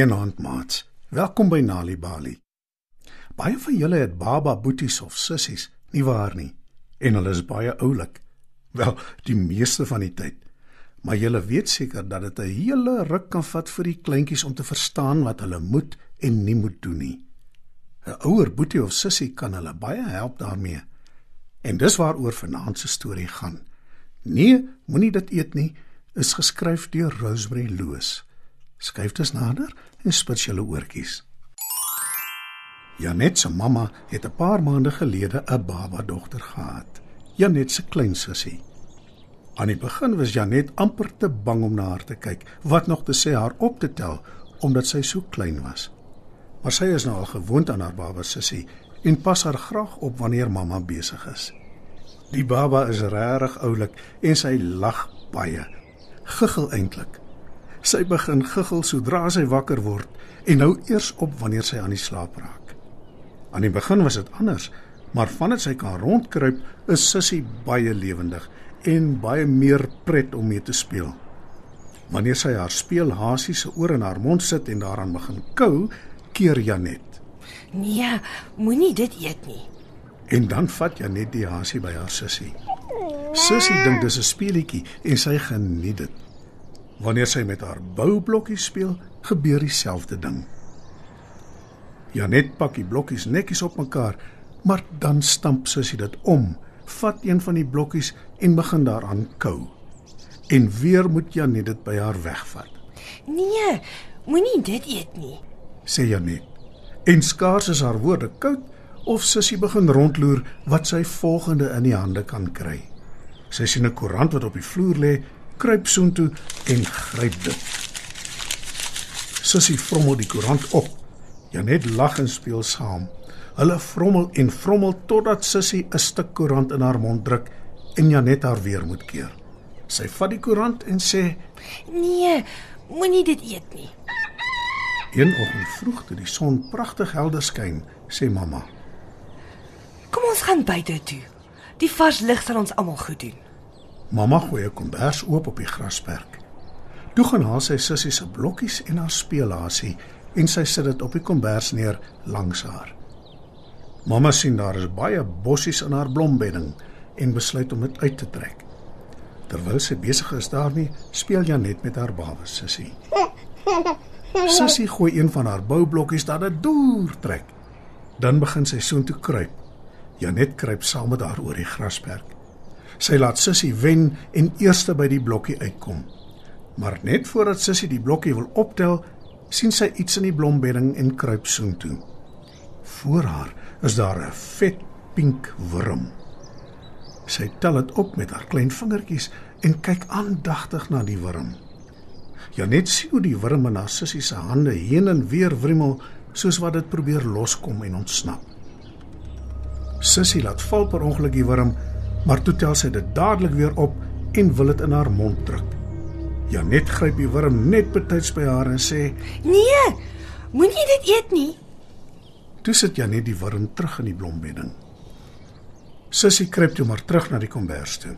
Goeienaand, maats. Welkom by Nali Bali. Baie van julle het baba boeties of sissies, nie waar nie? En hulle is baie oulik. Wel, die meeste van die tyd. Maar julle weet seker dat dit 'n hele ruk kan vat vir die kleintjies om te verstaan wat hulle moet en nie moet doen nie. 'n Ouer boetie of sussie kan hulle baie help daarmee. En dis waaroor vanaand se storie gaan. Nee, moenie dit eet nie, is geskryf deur Rosemary Loos. Skuif dus nader en spits julle oortjies. Janet se mamma het 'n paar maande gelede 'n baba dogter gehad. Janet se klein sussie. Aan die begin was Janet amper te bang om na haar te kyk, wat nog te sê haar op te tel omdat sy so klein was. Maar sy is nou al gewoond aan haar baba sussie en pas haar graag op wanneer mamma besig is. Die baba is regtig oulik en sy lag baie. Giggel eintlik. Sy begin giggel sodra sy wakker word en hou eers op wanneer sy aan die slaap raak. Aan die begin was dit anders, maar vandat sy kan rondkruip, is Sissie baie lewendig en baie meer pret om mee te speel. Wanneer sy haar speelhasie se oor in haar mond sit en daaraan begin kou, keer Janet. Nee, moenie dit eet nie. En dan vat Janet die hasie by haar sussie. Sussie dink dis 'n speelietjie en sy geniet dit. Wanneer sy met haar boublokkies speel, gebeur dieselfde ding. Janet pak die blokkies netjies op mekaar, maar dan stamp sussie dit om, vat een van die blokkies en begin daaraan kou. En weer moet Janet dit by haar wegvat. Nee, moenie dit eet nie. Sê Janet. En skaars is haar woorde koud of sussie begin rondloer wat sy volgende in die hande kan kry. Sy sien 'n koerant wat op die vloer lê kruip soontoe en gryp dit. Sussie vrommel die koerant op. Janet lag en speel saam. Hulle vrommel en vrommel totdat Sussie 'n stuk koerant in haar mond druk en Janet haar weer moet keer. Sy vat die koerant en sê: "Nee, moenie dit eet nie." Een oggend vroeg toe die son pragtig helder skyn, sê mamma: "Kom ons gaan buite toe. Die vars lig sal ons almal goed doen." Mamma gooi 'n kombers oop op die grasperk. Toe gaan haal sy sussie se blokkies en haar speelhasie en sy sit dit op die kombers neer langs haar. Mamma sien daar is baie bossies in haar blombedding en besluit om dit uit te trek. Terwyl sy besig is daarmee, speel Janet met haar bawe sussie. Sussie gooi een van haar boublokkies dat dit deur trek. Dan begin sy soontoe kruip. Janet kruip saam met haar oor die grasperk. Sy laat Sissie wen en eerste by die blokkie uitkom. Maar net voordat Sissie die blokkie wil optel, sien sy iets in die blombedding en kruip soontoe. Voor haar is daar 'n vet pink wurm. Sy tel dit op met haar klein vingertjies en kyk aandagtig na die wurm. Janet sien hoe die wurm in haar sussie se hande heen en weer wrimmel soos wat dit probeer loskom en ontsnap. Sussie laat val per ongeluk die wurm maar toe tel sy dit dadelik weer op en wil dit in haar mond druk. Janet gryp die wurm net betyds by haar en sê: "Nee, moenie dit eet nie." Toe sit Janet die wurm terug in die blombedding. Sissie kruip toe maar terug na die kombers toe.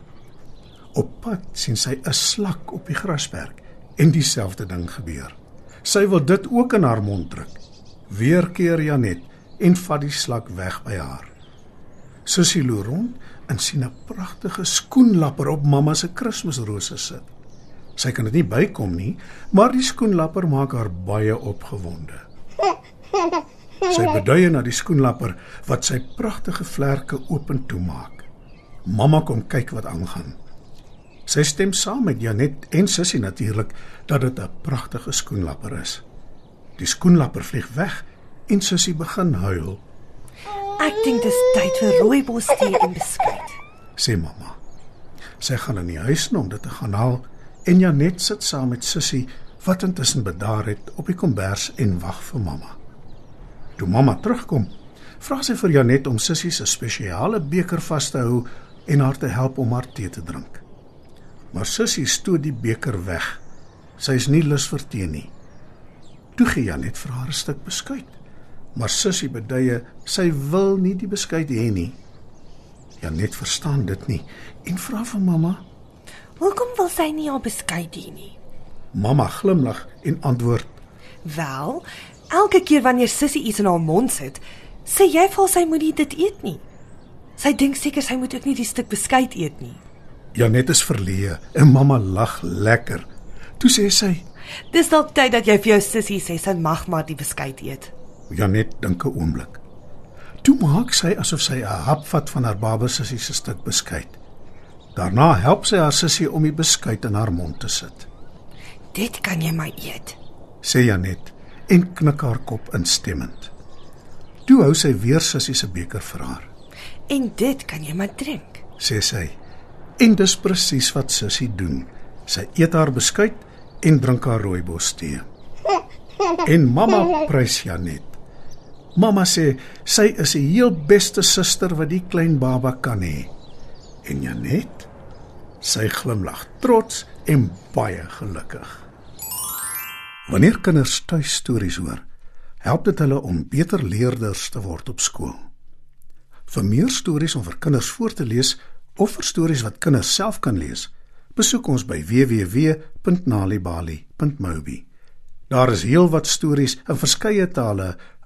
Op pad sien sy 'n slak op die grasperk en dieselfde ding gebeur. Sy wil dit ook in haar mond druk. Weer keer Janet en vat die slak weg by haar. Sussie loer rond en sien 'n pragtige skoenlapper op mamma se Kersrose sit. Sy kan dit nie bykom nie, maar die skoenlapper maak haar baie opgewonde. Sy beduie na die skoenlapper wat sy pragtige vlerke oop en toe maak. Mamma kom kyk wat aangaan. Sy stem saam met Janet en Sussie natuurlik dat dit 'n pragtige skoenlapper is. Die skoenlapper vlieg weg en Sussie begin huil. Ek dink dis tyd vir rooibos tee en beskuit. Sê mamma. Sy gaan in die huis om dit te gaan haal en Janet sit saam met Sissie wat intussen bedaar het op die kombers en wag vir mamma. Toe mamma terugkom, vra sy vir Janet om Sissie se spesiale beker vas te hou en haar te help om haar tee te drink. Maar Sissie stoot die beker weg. Sy is nie lus vir tee nie. Toe gee Janet vir haar 'n stuk beskuit maar sussie beduie sy wil nie die beskuit hê nie. Janet verstaan dit nie en vra vir mamma: "Hoekom wil sy nie haar beskuit hê nie?" Mamma glimlag en antwoord: Wel, elke keer wanneer Sissie iets in haar mond sit, sê jy vir haar sy moet nie dit eet nie. Sy dink seker sy moet ook nie die stuk beskuit eet nie. Janet is verleë en mamma lag lekker. Toe sê sy, Dis dalk tyd dat jy vir jou sussie sê sy mag maar die beskuit eet. Janet dink 'n oomblik. Toe maak sy asof sy 'n hap vat van haar baba sussie se stuk beskuit. Daarna help sy haar sussie om die beskuit in haar mond te sit. Dit kan jy maar eet. Sê Janet en knik haar kop instemmend. Toe hou sy weer sussie se beker vir haar. En dit kan jy maar drink. Sê sy. En dis presies wat sussie doen. Sy eet haar beskuit en drink haar rooibos tee. En mamma prys Janet. Mamma sê sy is die heel beste suster wat die klein baba kan hê. En Janet, sy glimlag trots en baie gelukkig. Wanneer kinders tuis stories hoor, help dit hulle om beter leerders te word op skool. Vir meer stories om vir kinders voor te lees of vir stories wat kinders self kan lees, besoek ons by www.nalibali.mobi. Daar is heelwat stories in verskeie tale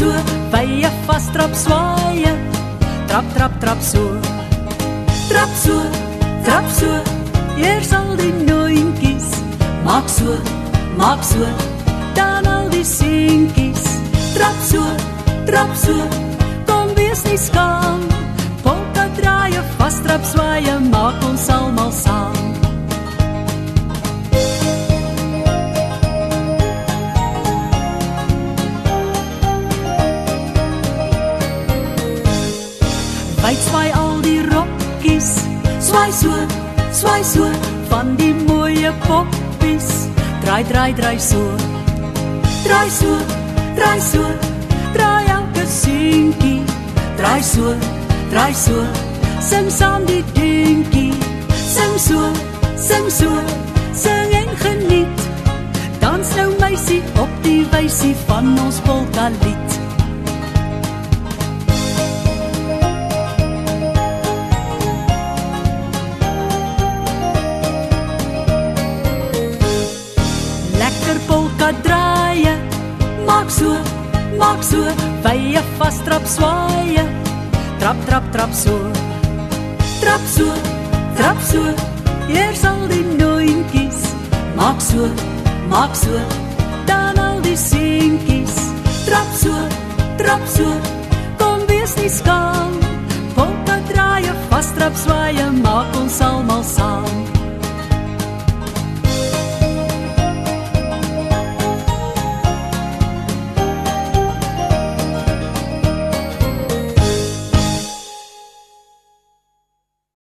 So, baie vas trap swaaie. Trap trap trap so. Trap so, trap so. Eers al die noontjies. Maak so, maak so. Dan al die seentjies. Trap so, trap so. Kom wees nie skaam. Polka draaie, vas trap swaaie, maak ons almal saam. Draai, draai, draai so. Draai so, draai so. Draai elke seentjie. Draai so, draai so. Sing saam die dingetjie. Sing so, sing so. Sing en geniet. Dans nou meisie op die wysie van ons polka Maak so, maak so, baie vas trap swaaie. Trap trap trap so. Trap so, trap so. Eers al die noontjies. Maak so, maak so. Dan al die seentjies. Trap so, trap so. Kom wees nie skaam. Polka draaie, vas trap swaaie, maak ons almal